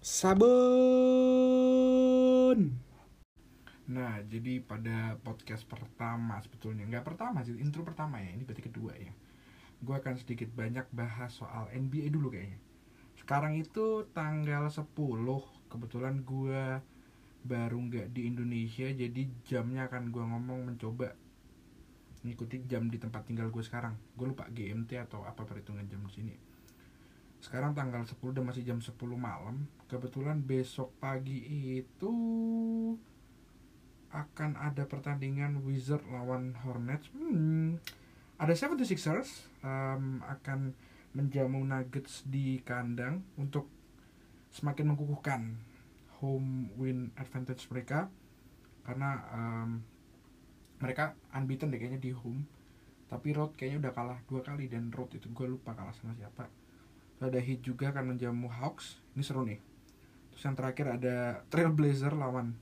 sabun Nah, jadi pada podcast pertama sebetulnya nggak pertama sih, intro pertama ya, ini berarti kedua ya. Gue akan sedikit banyak bahas soal NBA dulu kayaknya. Sekarang itu tanggal 10, kebetulan gue baru nggak di Indonesia, jadi jamnya akan gue ngomong mencoba ngikuti jam di tempat tinggal gue sekarang. Gue lupa GMT atau apa perhitungan jam di sini. Sekarang tanggal 10 udah masih jam 10 malam. Kebetulan besok pagi itu akan ada pertandingan Wizard lawan Hornets. Hmm, ada 76ers um, akan menjamu Nuggets di kandang untuk semakin mengukuhkan home win advantage mereka karena um, mereka unbeaten deh kayaknya di home tapi road kayaknya udah kalah dua kali dan road itu gue lupa kalah sama siapa ada Heat juga akan menjamu Hawks ini seru nih terus yang terakhir ada Trailblazer lawan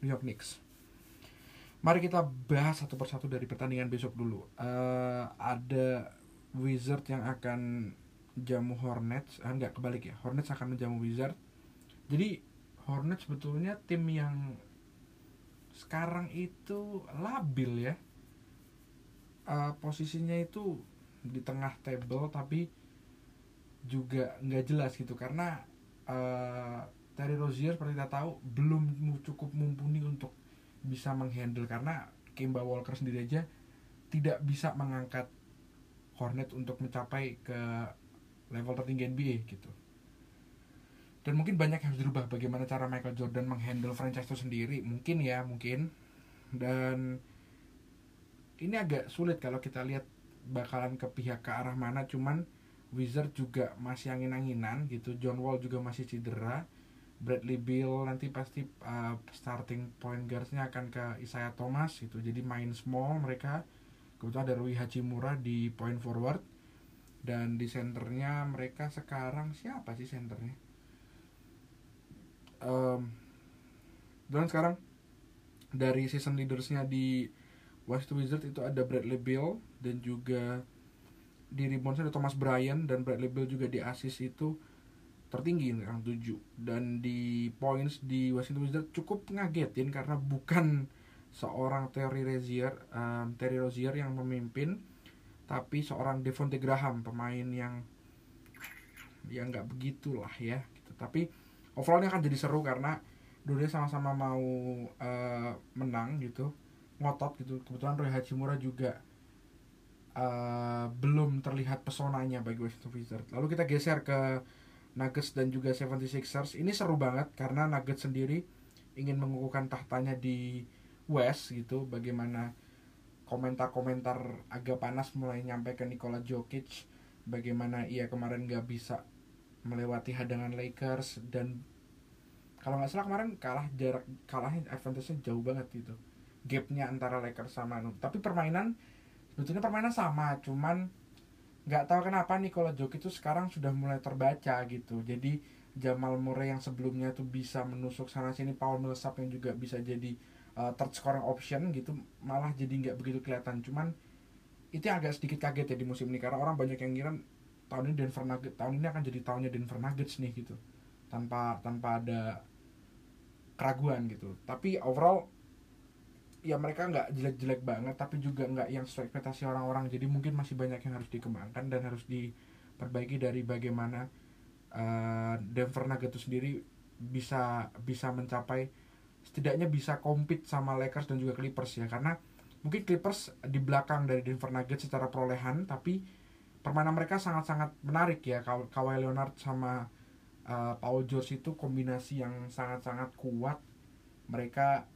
New York Knicks Mari kita bahas satu persatu dari pertandingan besok dulu. Uh, ada Wizard yang akan jamu Hornets, ah, enggak kebalik ya. Hornets akan menjamu Wizard. Jadi Hornets sebetulnya tim yang sekarang itu labil ya. Uh, posisinya itu di tengah table tapi juga nggak jelas gitu karena uh, Terry Rozier seperti kita tahu belum cukup mumpuni untuk bisa menghandle karena Kemba Walker sendiri aja tidak bisa mengangkat Hornet untuk mencapai ke level tertinggi NBA gitu. Dan mungkin banyak yang harus dirubah bagaimana cara Michael Jordan menghandle franchise itu sendiri. Mungkin ya, mungkin. Dan ini agak sulit kalau kita lihat bakalan ke pihak ke arah mana cuman Wizard juga masih angin-anginan gitu. John Wall juga masih cedera. Bradley Bill nanti pasti uh, starting point guardsnya akan ke Isaiah Thomas gitu. Jadi main small mereka. Kebetulan ada Rui Hachimura di point forward. Dan di centernya mereka sekarang siapa sih centernya? Um, dan sekarang dari season leadersnya di West Wizard itu ada Bradley Bill dan juga di reboundsnya ada Thomas Bryan dan Bradley Bill juga di assist itu tertinggi yang 7 dan di points di Washington Wizards cukup ngagetin karena bukan seorang Terry Rozier um, Terry Rozier yang memimpin tapi seorang Devonte Graham pemain yang ya nggak begitulah ya gitu. tapi overallnya akan jadi seru karena dulunya sama-sama mau uh, menang gitu ngotot gitu kebetulan Roy Hachimura juga uh, belum terlihat pesonanya bagi Washington Wizards lalu kita geser ke Nuggets dan juga 76ers ini seru banget karena Nuggets sendiri ingin mengukuhkan tahtanya di West gitu. Bagaimana komentar-komentar agak panas mulai nyampe ke Nikola Jokic. Bagaimana ia kemarin gak bisa melewati hadangan Lakers dan kalau nggak salah kemarin kalah jarak kalahnya advantage-nya jauh banget gitu. Gapnya antara Lakers sama tapi permainan sebetulnya permainan sama cuman nggak tahu kenapa nih kalau Jokic itu sekarang sudah mulai terbaca gitu. Jadi Jamal Murray yang sebelumnya tuh bisa menusuk sana sini Paul Millsap yang juga bisa jadi uh, third scoring option gitu malah jadi nggak begitu kelihatan. Cuman itu agak sedikit kaget ya di musim ini karena orang banyak yang ngira tahun ini Denver Nuggets tahun ini akan jadi tahunnya Denver Nuggets nih gitu. Tanpa tanpa ada keraguan gitu. Tapi overall ya mereka nggak jelek-jelek banget tapi juga nggak yang sesuai ekspektasi orang-orang. Jadi mungkin masih banyak yang harus dikembangkan dan harus diperbaiki dari bagaimana uh, Denver Nuggets itu sendiri bisa bisa mencapai setidaknya bisa compete sama Lakers dan juga Clippers ya. Karena mungkin Clippers di belakang dari Denver Nuggets secara perolehan tapi permainan mereka sangat-sangat menarik ya. Kawhi Leonard sama uh, Paul George itu kombinasi yang sangat-sangat kuat. Mereka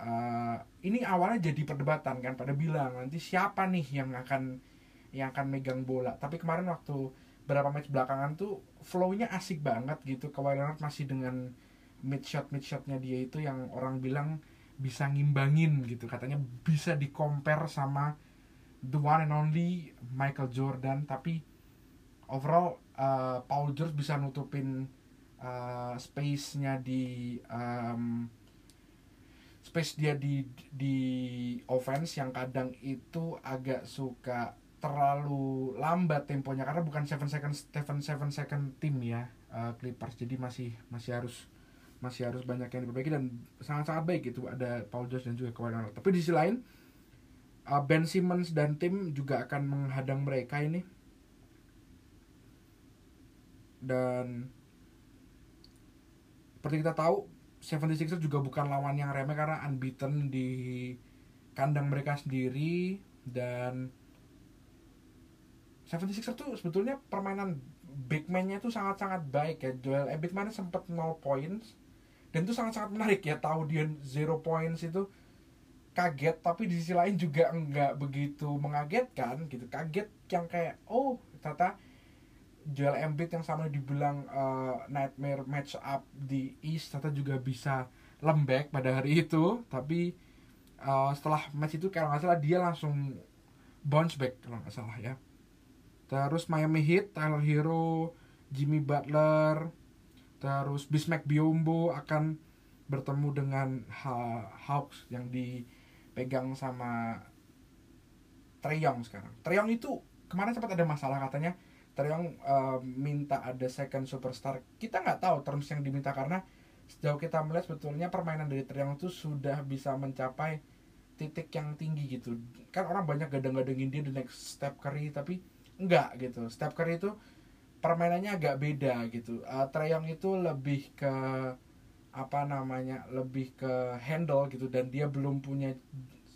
uh, ini awalnya jadi perdebatan kan pada bilang nanti siapa nih yang akan yang akan megang bola. Tapi kemarin waktu berapa match belakangan tuh flownya asik banget gitu. Kawhi Leonard masih dengan mid shot mid shotnya dia itu yang orang bilang bisa ngimbangin gitu. Katanya bisa di compare sama the one and only Michael Jordan. Tapi overall uh, Paul George bisa nutupin uh, space-nya di um, space dia di di offense yang kadang itu agak suka terlalu lambat temponya karena bukan seven second seven seven second tim ya uh, Clippers jadi masih masih harus masih harus banyak yang diperbaiki dan sangat-sangat baik gitu ada Paul George dan juga Kawhi Leonard. Tapi di sisi lain uh, Ben Simmons dan tim juga akan menghadang mereka ini. Dan seperti kita tahu 76ers juga bukan lawan yang remeh karena unbeaten di kandang mereka sendiri dan 76ers tuh sebetulnya permainan big man-nya tuh sangat-sangat baik ya. Joel Embiid mana sempat 0 points dan itu sangat-sangat menarik ya. Tahu dia 0 points itu kaget tapi di sisi lain juga enggak begitu mengagetkan gitu. Kaget yang kayak oh ternyata Joel Embiid yang sama dibilang uh, nightmare match up di East ternyata juga bisa lembek pada hari itu. Tapi uh, setelah match itu kalau nggak salah dia langsung bounce back kalau nggak salah ya. Terus Miami Heat Tyler Hero Jimmy Butler terus Bismack Biombo akan bertemu dengan Hawks yang dipegang sama Trey Young sekarang. Trey Young itu kemarin sempat ada masalah katanya Trey Young uh, minta ada second superstar. Kita nggak tahu terms yang diminta karena sejauh kita melihat sebetulnya permainan dari Trey Young itu sudah bisa mencapai titik yang tinggi gitu. Kan orang banyak gadang-gadangin dia the next step Curry tapi enggak gitu. Step Curry itu permainannya agak beda gitu. Uh, Trae Young itu lebih ke apa namanya lebih ke handle gitu dan dia belum punya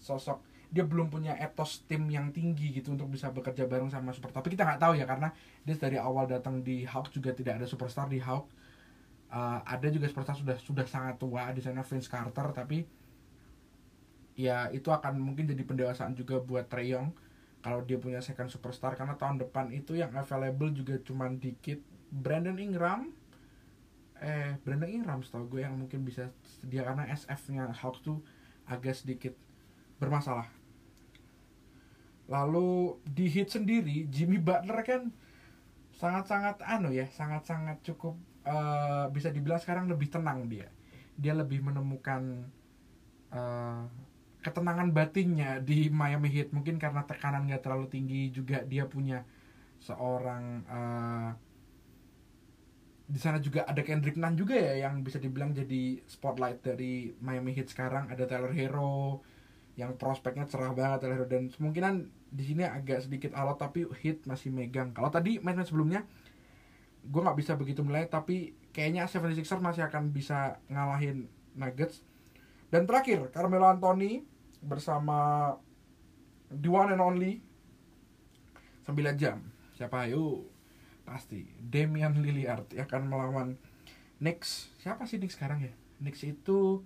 sosok dia belum punya etos tim yang tinggi gitu untuk bisa bekerja bareng sama super. Tapi kita nggak tahu ya karena dia dari awal datang di Hawks juga tidak ada superstar di Hawks uh, ada juga superstar sudah sudah sangat tua di sana Vince Carter tapi ya itu akan mungkin jadi pendewasaan juga buat Trae Young kalau dia punya second superstar karena tahun depan itu yang available juga cuman dikit. Brandon Ingram eh Brandon Ingram setahu gue yang mungkin bisa sedia karena SF-nya Hawks tuh agak sedikit bermasalah lalu di hit sendiri Jimmy Butler kan sangat-sangat anu ya sangat-sangat cukup uh, bisa dibilang sekarang lebih tenang dia. Dia lebih menemukan uh, ketenangan batinnya di Miami Heat. Mungkin karena tekanan gak terlalu tinggi juga dia punya seorang uh, di sana juga ada Kendrick Nunn juga ya yang bisa dibilang jadi spotlight dari Miami Heat sekarang. Ada Tyler Hero yang prospeknya cerah banget Tyler Hero dan kemungkinan di sini agak sedikit alot tapi Heat masih megang kalau tadi match sebelumnya gue nggak bisa begitu mulai tapi kayaknya 76ers masih akan bisa ngalahin Nuggets dan terakhir Carmelo Anthony bersama the one and only 9 jam. Siapa ayo? Pasti Damian Lillard yang akan melawan Knicks. Siapa sih Knicks sekarang ya? Knicks itu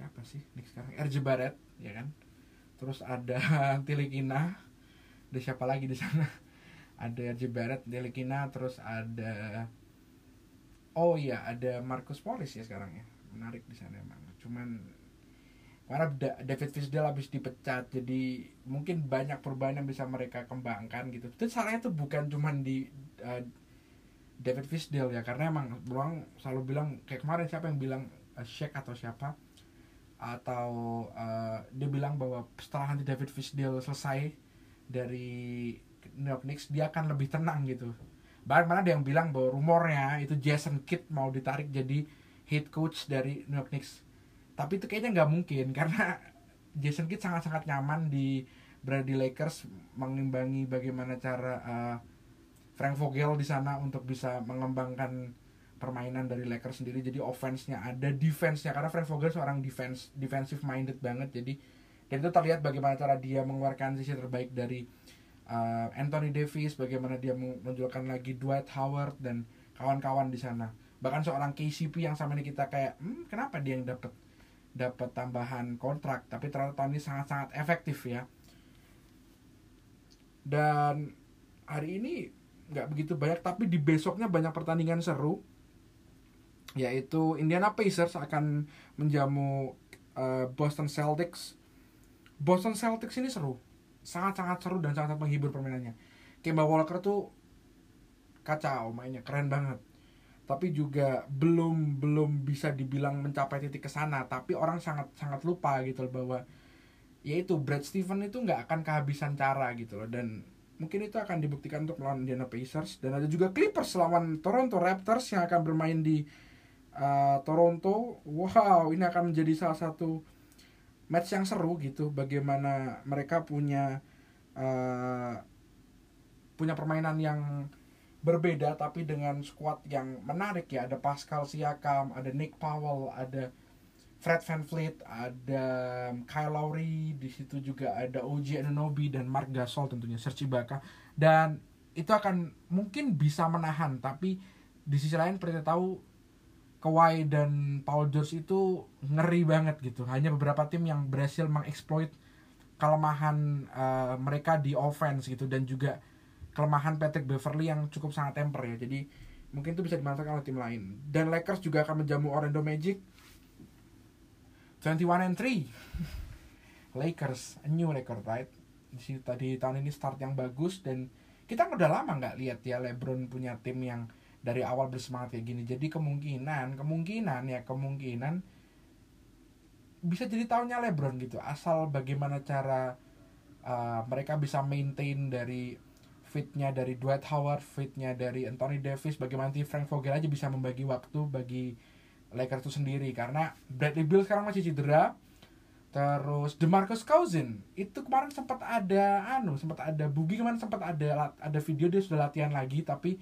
siapa sih Knicks sekarang? RJ Barrett, ya kan? Terus ada Tilikina. Ada siapa lagi di sana? Ada RJ Barrett, Tilikina, terus ada Oh iya, ada Marcus Morris ya sekarang ya. Menarik di sana emang. Cuman karena David Fisdale habis dipecat jadi mungkin banyak perubahan yang bisa mereka kembangkan gitu itu salahnya tuh bukan cuman di uh, David Fisdale ya karena emang beruang selalu bilang kayak kemarin siapa yang bilang uh, Shaq atau siapa atau uh, dia bilang bahwa setelah nanti David Fisdale selesai dari New York Knicks dia akan lebih tenang gitu. Bahkan mana ada yang bilang bahwa rumornya itu Jason Kidd mau ditarik jadi head coach dari New York Knicks. Tapi itu kayaknya nggak mungkin karena Jason Kidd sangat-sangat nyaman di berada Lakers mengimbangi bagaimana cara uh, Frank Vogel di sana untuk bisa mengembangkan permainan dari Lakers sendiri. Jadi offense-nya ada defense-nya. Karena Frank Vogel seorang defense defensive minded banget. Jadi dan itu terlihat bagaimana cara dia mengeluarkan sisi terbaik dari uh, Anthony Davis bagaimana dia menunjukkan lagi Dwight Howard dan kawan-kawan di sana. Bahkan seorang KCP yang sama ini kita kayak hmm, kenapa dia yang dapat dapat tambahan kontrak? Tapi ternyata tahun ini sangat-sangat efektif ya. Dan hari ini nggak begitu banyak tapi di besoknya banyak pertandingan seru yaitu Indiana Pacers akan menjamu uh, Boston Celtics. Boston Celtics ini seru. Sangat-sangat seru dan sangat menghibur permainannya. Kemba Walker tuh kacau mainnya keren banget. Tapi juga belum belum bisa dibilang mencapai titik ke sana tapi orang sangat sangat lupa gitu loh bahwa yaitu Brad Steven itu nggak akan kehabisan cara gitu loh. Dan mungkin itu akan dibuktikan untuk melawan Indiana Pacers. Dan ada juga Clippers lawan Toronto Raptors yang akan bermain di uh, Toronto. Wow, ini akan menjadi salah satu match yang seru gitu. Bagaimana mereka punya uh, punya permainan yang berbeda tapi dengan squad yang menarik ya. Ada Pascal Siakam, ada Nick Powell, ada Fred Van Vliet, ada Kyle Lowry, di situ juga ada OG Anunoby dan Mark Gasol tentunya Serge Ibaka dan itu akan mungkin bisa menahan tapi di sisi lain seperti tahu Kawhi dan Paul George itu ngeri banget gitu. Hanya beberapa tim yang berhasil mengeksploit kelemahan uh, mereka di offense gitu dan juga kelemahan Patrick Beverly yang cukup sangat temper ya. Jadi mungkin itu bisa dimanfaatkan oleh tim lain. Dan Lakers juga akan menjamu Orlando Magic 21 and 3 Lakers a new record right di situ tadi tahun ini start yang bagus dan kita udah lama nggak lihat ya LeBron punya tim yang dari awal bersemangat kayak gini. Jadi kemungkinan kemungkinan ya kemungkinan bisa jadi tahunnya LeBron gitu. Asal bagaimana cara uh, mereka bisa maintain dari fitnya dari Dwight Howard fitnya dari Anthony Davis bagaimana Frank Vogel aja bisa membagi waktu bagi Lakers itu sendiri. Karena Bradley Beal sekarang masih cedera terus DeMarcus Cousins itu kemarin sempat ada anu sempat ada bugi kemarin sempat ada ada video dia sudah latihan lagi tapi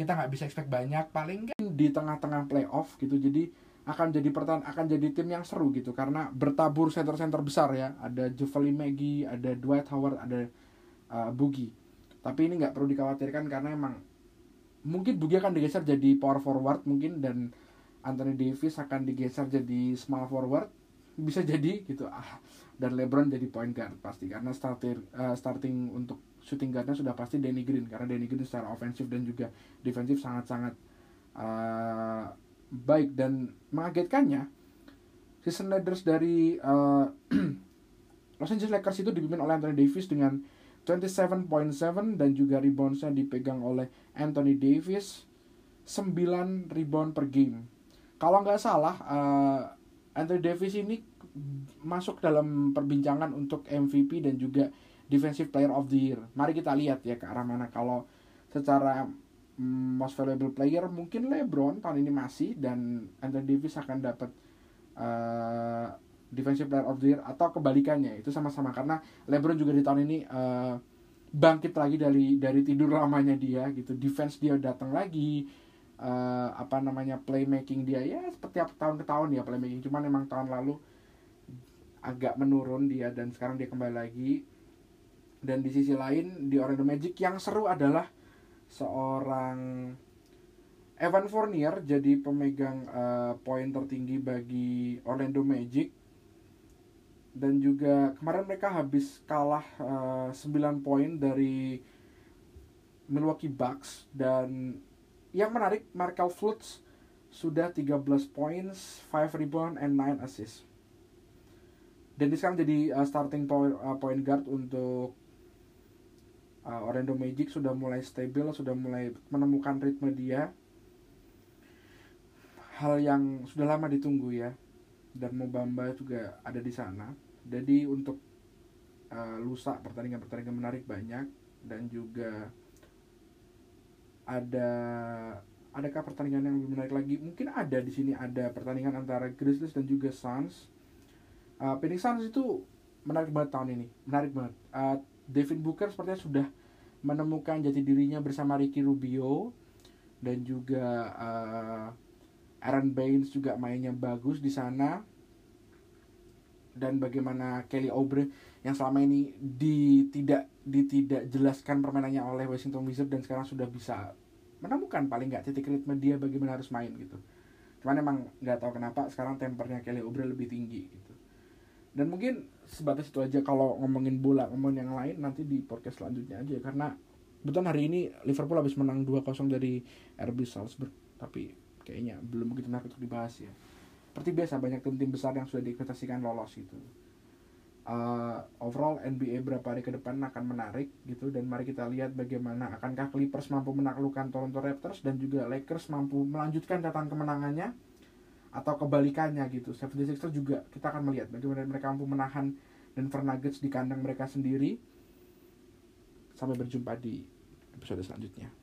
kita nggak bisa expect banyak paling di tengah-tengah playoff gitu. Jadi akan jadi pertahan akan jadi tim yang seru gitu. Karena bertabur center-center besar ya. Ada Javali Maggie ada Dwight Howard ada uh, Bugi tapi ini nggak perlu dikhawatirkan karena emang mungkin Bugi akan digeser jadi power forward mungkin dan Anthony Davis akan digeser jadi small forward. Bisa jadi gitu. Ah dan LeBron jadi point guard pasti. Karena starter uh, starting untuk shooting guardnya sudah pasti Danny Green karena Danny Green secara ofensif dan juga defensif sangat-sangat uh, baik dan mengagetkannya. Season leaders dari uh, Los Angeles Lakers itu dipimpin oleh Anthony Davis dengan 27.7 dan juga reboundsnya dipegang oleh Anthony Davis 9 rebound per game. Kalau nggak salah uh, Anthony Davis ini masuk dalam perbincangan untuk MVP dan juga Defensive Player of the Year. Mari kita lihat ya ke arah mana. Kalau secara mm, most valuable player mungkin LeBron tahun ini masih dan Anthony Davis akan dapat uh, Defensive Player of the Year atau kebalikannya. Itu sama-sama karena LeBron juga di tahun ini uh, bangkit lagi dari dari tidur lamanya dia gitu. Defense dia datang lagi uh, apa namanya playmaking dia. Ya seperti apa tahun ke tahun ya playmaking. Cuman emang tahun lalu agak menurun dia dan sekarang dia kembali lagi dan di sisi lain di Orlando Magic yang seru adalah seorang Evan Fournier jadi pemegang uh, poin tertinggi bagi Orlando Magic dan juga kemarin mereka habis kalah uh, eh, 9 poin dari Milwaukee Bucks dan yang menarik Markel Fultz sudah 13 points, 5 rebound and 9 assist. Dan dia sekarang jadi uh, starting point, point guard untuk uh, Orlando Magic sudah mulai stabil, sudah mulai menemukan ritme dia. Hal yang sudah lama ditunggu ya. Dan Mobamba juga ada di sana. Jadi untuk uh, lusa pertandingan-pertandingan menarik banyak dan juga ada adakah pertandingan yang lebih menarik lagi mungkin ada di sini ada pertandingan antara Grizzlies dan juga Suns uh, Phoenix Suns itu menarik banget tahun ini menarik banget uh, Devin Booker sepertinya sudah menemukan jati dirinya bersama Ricky Rubio dan juga uh, Aaron Baines juga mainnya bagus di sana. Dan bagaimana Kelly Oubre yang selama ini di tidak di tidak jelaskan permainannya oleh Washington Wizards dan sekarang sudah bisa menemukan paling nggak titik ritme dia bagaimana harus main gitu. Cuman emang nggak tahu kenapa sekarang tempernya Kelly Oubre lebih tinggi gitu. Dan mungkin sebatas itu aja. Kalau ngomongin bola ngomongin yang lain nanti di podcast selanjutnya aja. Karena betul hari ini Liverpool habis menang 2-0 dari RB Salzburg. Tapi kayaknya belum begitu menarik untuk dibahas ya. Seperti biasa banyak tim-tim besar yang sudah diekspektasikan lolos gitu. Uh, overall NBA berapa hari ke depan akan menarik gitu. Dan mari kita lihat bagaimana akankah Clippers mampu menaklukkan Toronto Raptors dan juga Lakers mampu melanjutkan catatan kemenangannya atau kebalikannya gitu. 76ers juga kita akan melihat bagaimana mereka mampu menahan Denver Nuggets di kandang mereka sendiri. Sampai berjumpa di episode selanjutnya